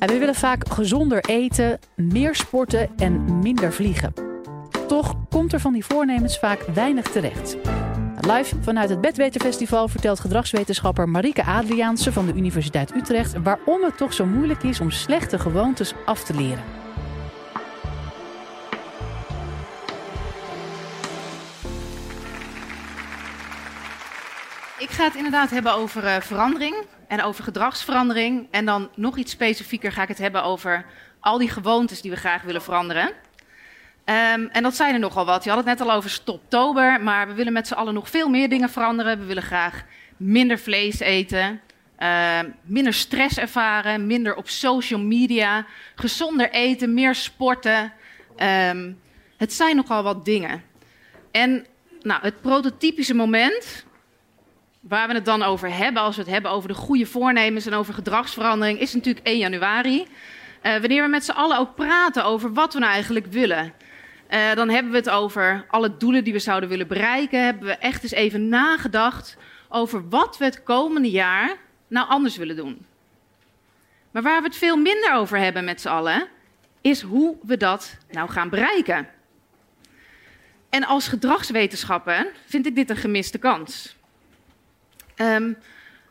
En we willen vaak gezonder eten, meer sporten en minder vliegen. Toch komt er van die voornemens vaak weinig terecht. Live vanuit het Bedweterfestival vertelt gedragswetenschapper Marike Adriaanse van de Universiteit Utrecht waarom het toch zo moeilijk is om slechte gewoontes af te leren. Ik ga het inderdaad hebben over uh, verandering en over gedragsverandering. En dan nog iets specifieker ga ik het hebben over al die gewoontes die we graag willen veranderen. Um, en dat zijn er nogal wat. Je had het net al over stoptober, maar we willen met z'n allen nog veel meer dingen veranderen. We willen graag minder vlees eten, uh, minder stress ervaren, minder op social media, gezonder eten, meer sporten. Um, het zijn nogal wat dingen. En nou, het prototypische moment waar we het dan over hebben, als we het hebben over de goede voornemens en over gedragsverandering, is natuurlijk 1 januari. Uh, wanneer we met z'n allen ook praten over wat we nou eigenlijk willen. Uh, dan hebben we het over alle doelen die we zouden willen bereiken. Hebben we echt eens even nagedacht over wat we het komende jaar nou anders willen doen. Maar waar we het veel minder over hebben met z'n allen, is hoe we dat nou gaan bereiken. En als gedragswetenschapper vind ik dit een gemiste kans. Um,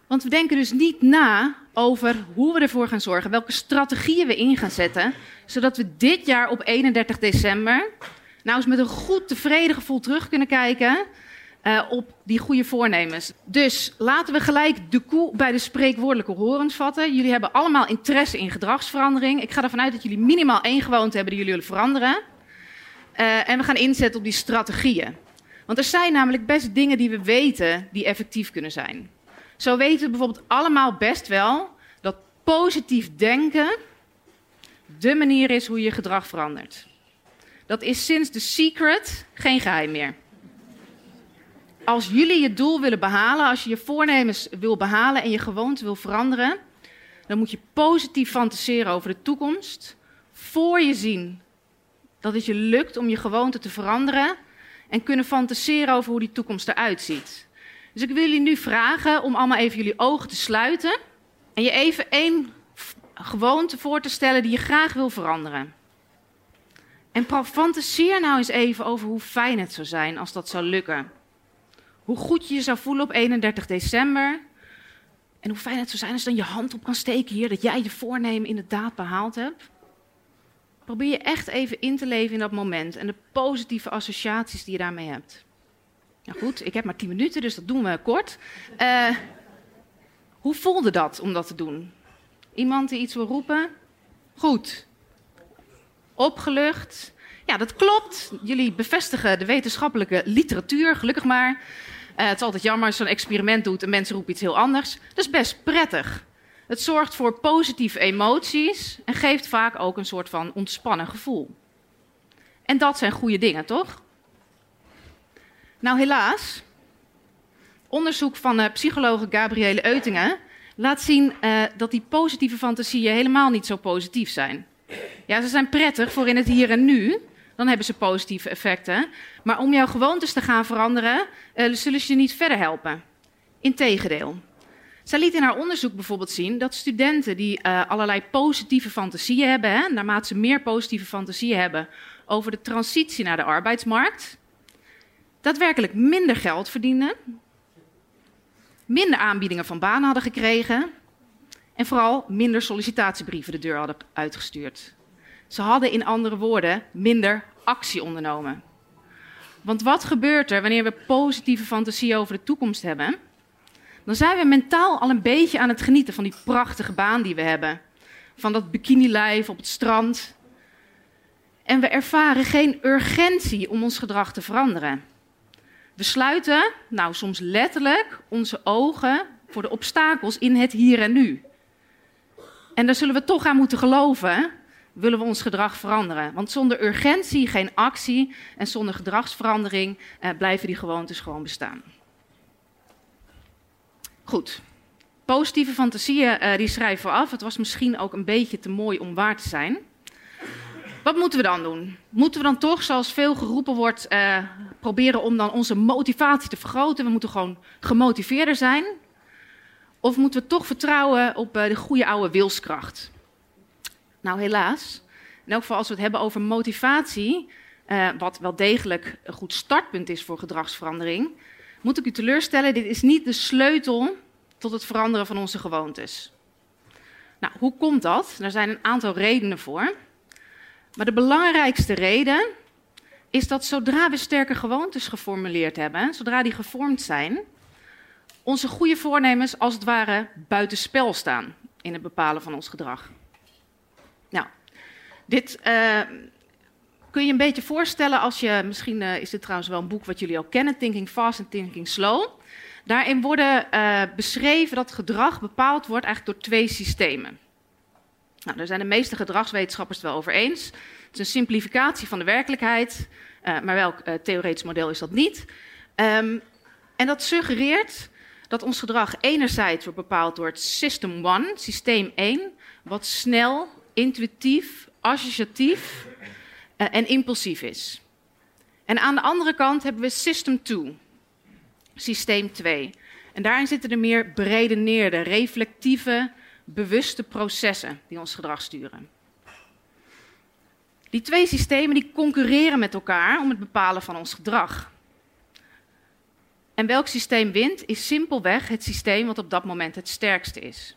want we denken dus niet na over hoe we ervoor gaan zorgen, welke strategieën we in gaan zetten, zodat we dit jaar op 31 december nou eens met een goed tevreden gevoel terug kunnen kijken uh, op die goede voornemens. Dus laten we gelijk de koe bij de spreekwoordelijke horens vatten. Jullie hebben allemaal interesse in gedragsverandering. Ik ga ervan uit dat jullie minimaal één gewoonte hebben die jullie willen veranderen. Uh, en we gaan inzetten op die strategieën. Want er zijn namelijk best dingen die we weten die effectief kunnen zijn. Zo weten we bijvoorbeeld allemaal best wel dat positief denken de manier is hoe je gedrag verandert. Dat is sinds The Secret geen geheim meer. Als jullie je doel willen behalen, als je je voornemens wil behalen en je gewoonte wil veranderen, dan moet je positief fantaseren over de toekomst. Voor je zien dat het je lukt om je gewoonte te veranderen en kunnen fantaseren over hoe die toekomst eruit ziet. Dus ik wil jullie nu vragen om allemaal even jullie ogen te sluiten en je even één gewoonte voor te stellen die je graag wil veranderen. En fantaseer nou eens even over hoe fijn het zou zijn als dat zou lukken. Hoe goed je je zou voelen op 31 december. En hoe fijn het zou zijn als je dan je hand op kan steken hier, dat jij je voornemen inderdaad behaald hebt. Probeer je echt even in te leven in dat moment en de positieve associaties die je daarmee hebt. Nou goed, ik heb maar 10 minuten, dus dat doen we kort. Uh, hoe voelde dat om dat te doen? Iemand die iets wil roepen? Goed. Opgelucht. Ja, dat klopt. Jullie bevestigen de wetenschappelijke literatuur, gelukkig maar. Uh, het is altijd jammer als je zo'n experiment doet en mensen roepen iets heel anders. Dat is best prettig. Het zorgt voor positieve emoties en geeft vaak ook een soort van ontspannen gevoel. En dat zijn goede dingen, toch? Nou, helaas. Onderzoek van uh, psychologe Gabriele Eutingen laat zien uh, dat die positieve fantasieën helemaal niet zo positief zijn. Ja, ze zijn prettig voor in het hier en nu. Dan hebben ze positieve effecten. Maar om jouw gewoontes te gaan veranderen, uh, zullen ze je niet verder helpen. Integendeel. Zij liet in haar onderzoek bijvoorbeeld zien dat studenten die uh, allerlei positieve fantasieën hebben, hè, naarmate ze meer positieve fantasieën hebben over de transitie naar de arbeidsmarkt, daadwerkelijk minder geld verdienen, minder aanbiedingen van banen hadden gekregen en vooral minder sollicitatiebrieven de deur hadden uitgestuurd. Ze hadden in andere woorden minder actie ondernomen. Want wat gebeurt er wanneer we positieve fantasieën over de toekomst hebben? Dan zijn we mentaal al een beetje aan het genieten van die prachtige baan die we hebben. Van dat bikini-lijf op het strand. En we ervaren geen urgentie om ons gedrag te veranderen. We sluiten, nou soms letterlijk, onze ogen voor de obstakels in het hier en nu. En daar zullen we toch aan moeten geloven, willen we ons gedrag veranderen. Want zonder urgentie geen actie en zonder gedragsverandering eh, blijven die gewoontes gewoon bestaan. Goed. Positieve fantasieën uh, die schrijven we af. Het was misschien ook een beetje te mooi om waar te zijn. Wat moeten we dan doen? Moeten we dan toch, zoals veel geroepen wordt, uh, proberen om dan onze motivatie te vergroten? We moeten gewoon gemotiveerder zijn. Of moeten we toch vertrouwen op uh, de goede oude wilskracht? Nou, helaas. In elk geval als we het hebben over motivatie, wat wel degelijk een goed startpunt is voor gedragsverandering, moet ik u teleurstellen, dit is niet de sleutel tot het veranderen van onze gewoontes. Nou, hoe komt dat? Er zijn een aantal redenen voor. Maar de belangrijkste reden is dat zodra we sterke gewoontes geformuleerd hebben, zodra die gevormd zijn, onze goede voornemens als het ware buitenspel staan in het bepalen van ons gedrag. Nou, dit uh, kun je een beetje voorstellen als je, misschien uh, is dit trouwens wel een boek wat jullie al kennen, Thinking Fast en Thinking Slow. Daarin worden uh, beschreven dat gedrag bepaald wordt eigenlijk door twee systemen. Nou, daar zijn de meeste gedragswetenschappers het wel over eens. Het is een simplificatie van de werkelijkheid, uh, maar welk theoretisch model is dat niet? Um, en dat suggereert dat ons gedrag enerzijds wordt bepaald door het System 1, systeem 1, wat snel, intuïtief, associatief en impulsief is. En aan de andere kant hebben we System 2, systeem 2. En daarin zitten de meer beredeneerde, reflectieve, bewuste processen die ons gedrag sturen. Die twee systemen die concurreren met elkaar om het bepalen van ons gedrag. En welk systeem wint, is simpelweg het systeem wat op dat moment het sterkste is.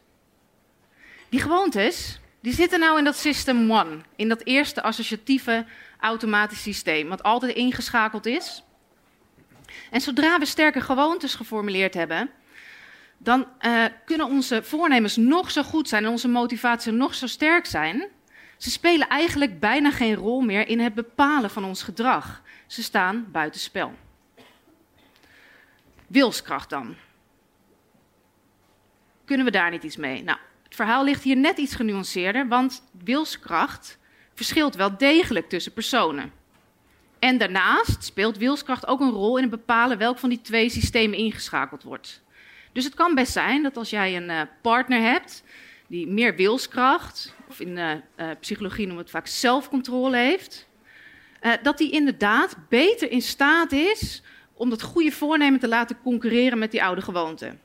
Die gewoontes, die zitten nou in dat system one, in dat eerste associatieve automatisch systeem, wat altijd ingeschakeld is. En zodra we sterke gewoontes geformuleerd hebben, dan uh, kunnen onze voornemens nog zo goed zijn en onze motivatie nog zo sterk zijn. Ze spelen eigenlijk bijna geen rol meer in het bepalen van ons gedrag. Ze staan buitenspel. Wilskracht dan. Kunnen we daar niet iets mee? Nou, het verhaal ligt hier net iets genuanceerder, want wilskracht verschilt wel degelijk tussen personen. En daarnaast speelt wilskracht ook een rol in het bepalen welk van die twee systemen ingeschakeld wordt. Dus het kan best zijn dat als jij een uh, partner hebt die meer wilskracht, of in uh, uh, psychologie noemen we het vaak zelfcontrole heeft, dat die inderdaad beter in staat is om dat goede voornemen te laten concurreren met die oude gewoonte.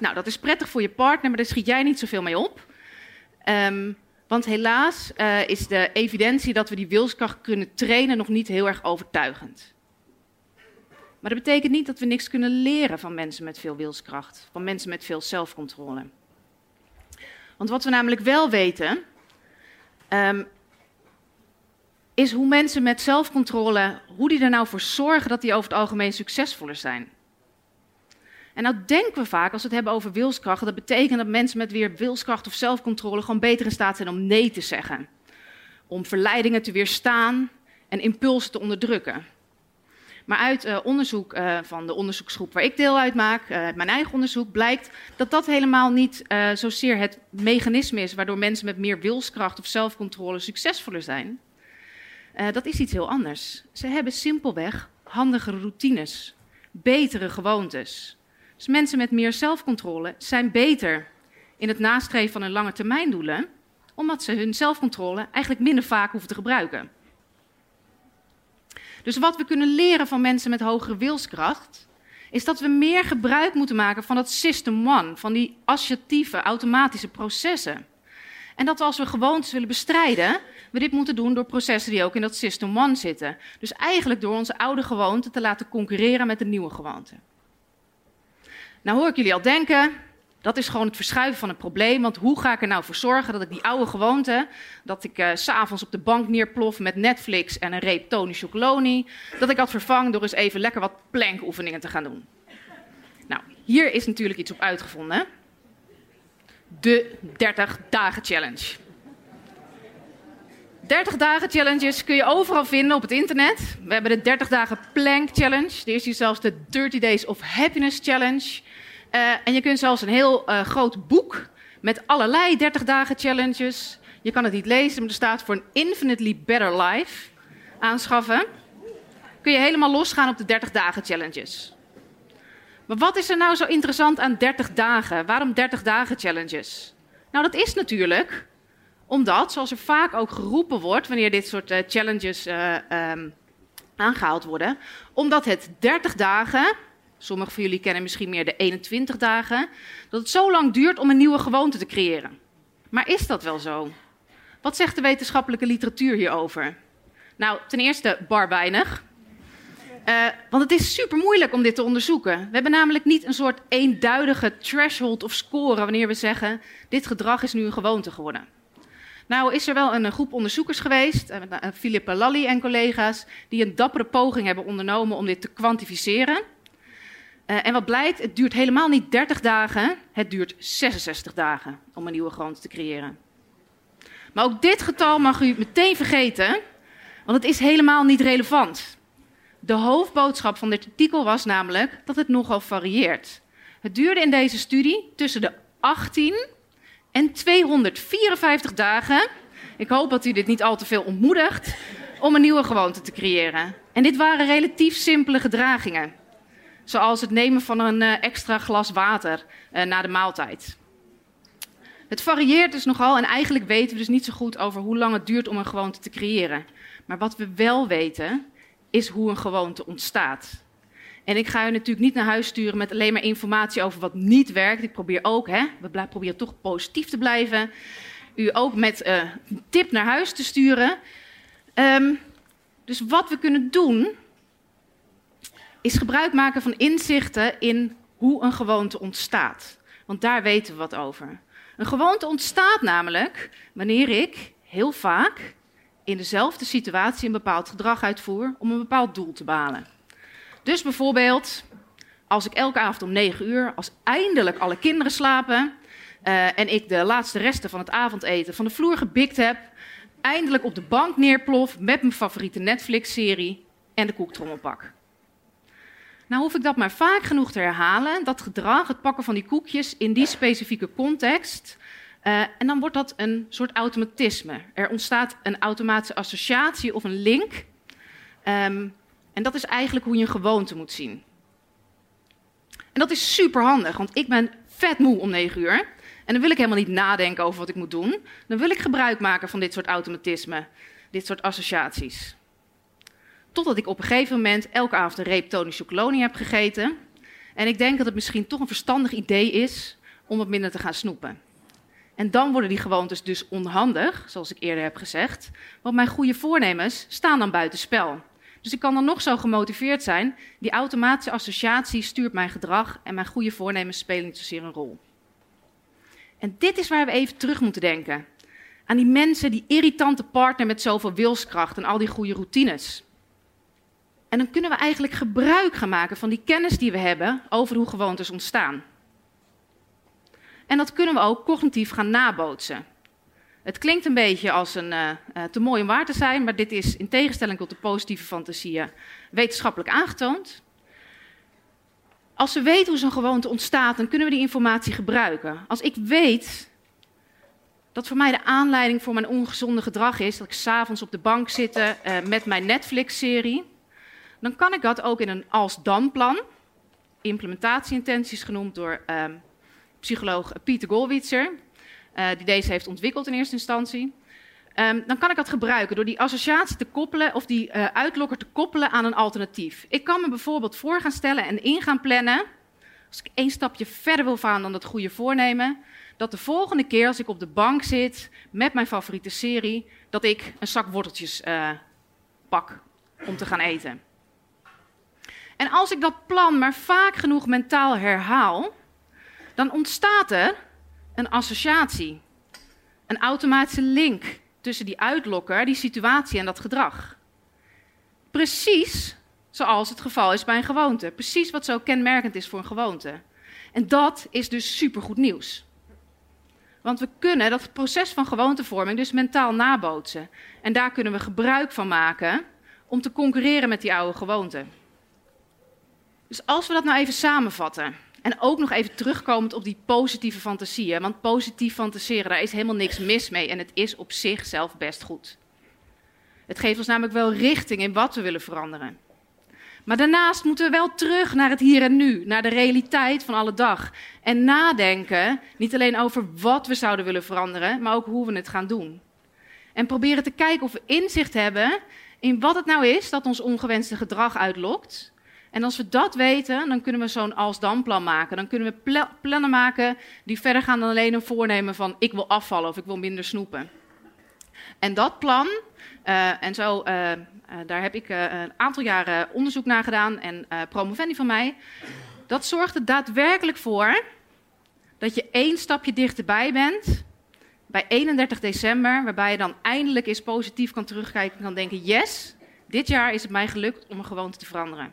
Nou, dat is prettig voor je partner, maar daar schiet jij niet zoveel mee op. Um, want helaas uh, is de evidentie dat we die wilskracht kunnen trainen nog niet heel erg overtuigend. Maar dat betekent niet dat we niks kunnen leren van mensen met veel wilskracht, van mensen met veel zelfcontrole. Want wat we namelijk wel weten, um, is hoe mensen met zelfcontrole, hoe die er nou voor zorgen dat die over het algemeen succesvoller zijn. En nou denken we vaak, als we het hebben over wilskracht, dat betekent dat mensen met weer wilskracht of zelfcontrole gewoon beter in staat zijn om nee te zeggen. Om verleidingen te weerstaan en impulsen te onderdrukken. Maar uit uh, onderzoek uh, van de onderzoeksgroep waar ik deel uitmaak, uh, mijn eigen onderzoek, blijkt dat dat helemaal niet zozeer het mechanisme is waardoor mensen met meer wilskracht of zelfcontrole succesvoller zijn. dat is iets heel anders. Ze hebben simpelweg handige routines, betere gewoontes. Dus mensen met meer zelfcontrole zijn beter in het nastreven van hun lange termijndoelen, omdat ze hun zelfcontrole eigenlijk minder vaak hoeven te gebruiken. Dus wat we kunnen leren van mensen met hogere wilskracht, is dat we meer gebruik moeten maken van dat system one, van die associatieve, automatische processen. En dat als we gewoontes willen bestrijden, we dit moeten doen door processen die ook in dat system one zitten. Dus eigenlijk door onze oude gewoonte te laten concurreren met de nieuwe gewoonte. Nou hoor ik jullie al denken, dat is gewoon het verschuiven van het probleem. Want hoe ga ik er nou voor zorgen dat ik die oude gewoonte, dat ik uh, s'avonds op de bank neerplof met Netflix en een reep Tony Chocoloni, dat ik dat vervang door eens even lekker wat plankoefeningen te gaan doen. Nou, hier is natuurlijk iets op uitgevonden. De 30 dagen challenge. 30 dagen challenges kun je overal vinden op het internet. We hebben de 30 dagen plank challenge. Er is hier zelfs de 30 days of happiness challenge. Uh, en je kunt zelfs een heel uh, groot boek met allerlei 30 dagen challenges. Je kan het niet lezen, maar er staat voor een infinitely better life aanschaffen. Kun je helemaal losgaan op de 30 dagen challenges. Maar wat is er nou zo interessant aan 30 dagen? Waarom 30 dagen challenges? Nou, dat is natuurlijk omdat, zoals er vaak ook geroepen wordt wanneer dit soort uh, challenges um, aangehaald worden, omdat het 30 dagen Sommigen van jullie kennen misschien meer de 21 dagen. Dat het zo lang duurt om een nieuwe gewoonte te creëren. Maar is dat wel zo? Wat zegt de wetenschappelijke literatuur hierover? Nou, ten eerste bar weinig. Uh, want het is super moeilijk om dit te onderzoeken. We hebben namelijk niet een soort eenduidige threshold of score wanneer we zeggen: dit gedrag is nu een gewoonte geworden. Nou is er wel een groep onderzoekers geweest, uh, Philippe Lally en collega's, die een dappere poging hebben ondernomen om dit te kwantificeren. En wat blijkt, het duurt helemaal niet 30 dagen, het duurt 66 dagen om een nieuwe gewoonte te creëren. Maar ook dit getal mag u meteen vergeten, want het is helemaal niet relevant. De hoofdboodschap van dit artikel was namelijk dat het nogal varieert. Het duurde in deze studie tussen de 18 en 254 dagen. Ik hoop dat u dit niet al te veel ontmoedigt om een nieuwe gewoonte te creëren. En dit waren relatief simpele gedragingen, zoals het nemen van een eh, extra glas water uh, na de maaltijd. Het varieert dus nogal en eigenlijk weten we dus niet zo goed over hoe lang het duurt om een gewoonte te creëren. Maar wat we wel weten, is hoe een gewoonte ontstaat. En ik ga u natuurlijk niet naar huis sturen met alleen maar informatie over wat niet werkt. Ik probeer ook, hè, we proberen toch positief te blijven, u ook met uh, een tip naar huis te sturen. Um, dus wat we kunnen doen, is gebruik maken van inzichten in hoe een gewoonte ontstaat. Want daar weten we wat over. Een gewoonte ontstaat namelijk wanneer ik heel vaak in dezelfde situatie een bepaald gedrag uitvoer om een bepaald doel te behalen. Dus bijvoorbeeld, als ik elke avond om 9 uur, als eindelijk alle kinderen slapen uh, en ik de laatste resten van het avondeten van de vloer gebikt heb, eindelijk op de bank neerplof met mijn favoriete Netflix-serie en de koektrommel pak. Nou hoef ik dat maar vaak genoeg te herhalen, dat gedrag, het pakken van die koekjes in die specifieke context, uh, en dan wordt dat een soort automatisme. Er ontstaat een automatische associatie of een link. Um, en dat is eigenlijk hoe je een gewoonte moet zien. En dat is super handig, want ik ben vet moe om 9 uur. En dan wil ik helemaal niet nadenken over wat ik moet doen. Dan wil ik gebruik maken van dit soort automatisme, dit soort associaties. Totdat ik op een gegeven moment elke avond een reep Tony Chocoloni heb gegeten. En ik denk dat het misschien toch een verstandig idee is om wat minder te gaan snoepen. En dan worden die gewoontes dus onhandig, zoals ik eerder heb gezegd. Want mijn goede voornemens staan dan buitenspel. Dus ik kan dan nog zo gemotiveerd zijn. Die automatische associatie stuurt mijn gedrag en mijn goede voornemens spelen niet zozeer een rol. En dit is waar we even terug moeten denken. Aan die mensen, die irritante partner met zoveel wilskracht en al die goede routines. En dan kunnen we eigenlijk gebruik gaan maken van die kennis die we hebben over hoe gewoontes ontstaan. En dat kunnen we ook cognitief gaan nabootsen. Het klinkt een beetje als een uh, uh, te mooi om waar te zijn, maar dit is in tegenstelling tot de positieve fantasieën wetenschappelijk aangetoond. Als we weten hoe zo'n gewoonte ontstaat, dan kunnen we die informatie gebruiken. Als ik weet dat voor mij de aanleiding voor mijn ongezonde gedrag is dat ik s'avonds op de bank zit uh, met mijn Netflix-serie, dan kan ik dat ook in een als-dan-plan, implementatieintenties genoemd door ehm, psycholoog Pieter Golwitzer, uh, die deze heeft ontwikkeld in eerste instantie. Um, dan kan ik dat gebruiken door die associatie te koppelen of die uh, uitlokker te koppelen aan een alternatief. Ik kan me bijvoorbeeld voor gaan stellen en in gaan plannen, als ik één stapje verder wil gaan dan dat goede voornemen, dat de volgende keer als ik op de bank zit met mijn favoriete serie, dat ik een zak worteltjes uh, pak om te gaan eten. En als ik dat plan maar vaak genoeg mentaal herhaal, dan ontstaat er een associatie. Een automatische link tussen die uitlokker, die situatie en dat gedrag. Precies zoals het geval is bij een gewoonte. Precies wat zo kenmerkend is voor een gewoonte. En dat is dus supergoed nieuws. Want we kunnen dat proces van gewoontevorming dus mentaal nabootsen. En daar kunnen we gebruik van maken om te concurreren met die oude gewoonte. Dus als we dat nou even samenvatten. En ook nog even terugkomend op die positieve fantasieën. Want positief fantaseren, daar is helemaal niks mis mee. En het is op zichzelf best goed. Het geeft ons namelijk wel richting in wat we willen veranderen. Maar daarnaast moeten we wel terug naar het hier en nu, naar de realiteit van alle dag. En nadenken, niet alleen over wat we zouden willen veranderen, maar ook hoe we het gaan doen. En proberen te kijken of we inzicht hebben in wat het nou is dat ons ongewenste gedrag uitlokt. En als we dat weten, dan kunnen we zo'n als-dan-plan maken. Dan kunnen we plannen maken die verder gaan dan alleen een voornemen van ik wil afvallen of ik wil minder snoepen. En dat plan, uh, en zo, uh, uh, daar heb ik een aantal jaren onderzoek naar gedaan en promovendi van mij. Dat zorgt er daadwerkelijk voor dat je één stapje dichterbij bent bij 31 december, waarbij je dan eindelijk eens positief kan terugkijken en kan denken: yes, dit jaar is het mij gelukt om een gewoonte te veranderen.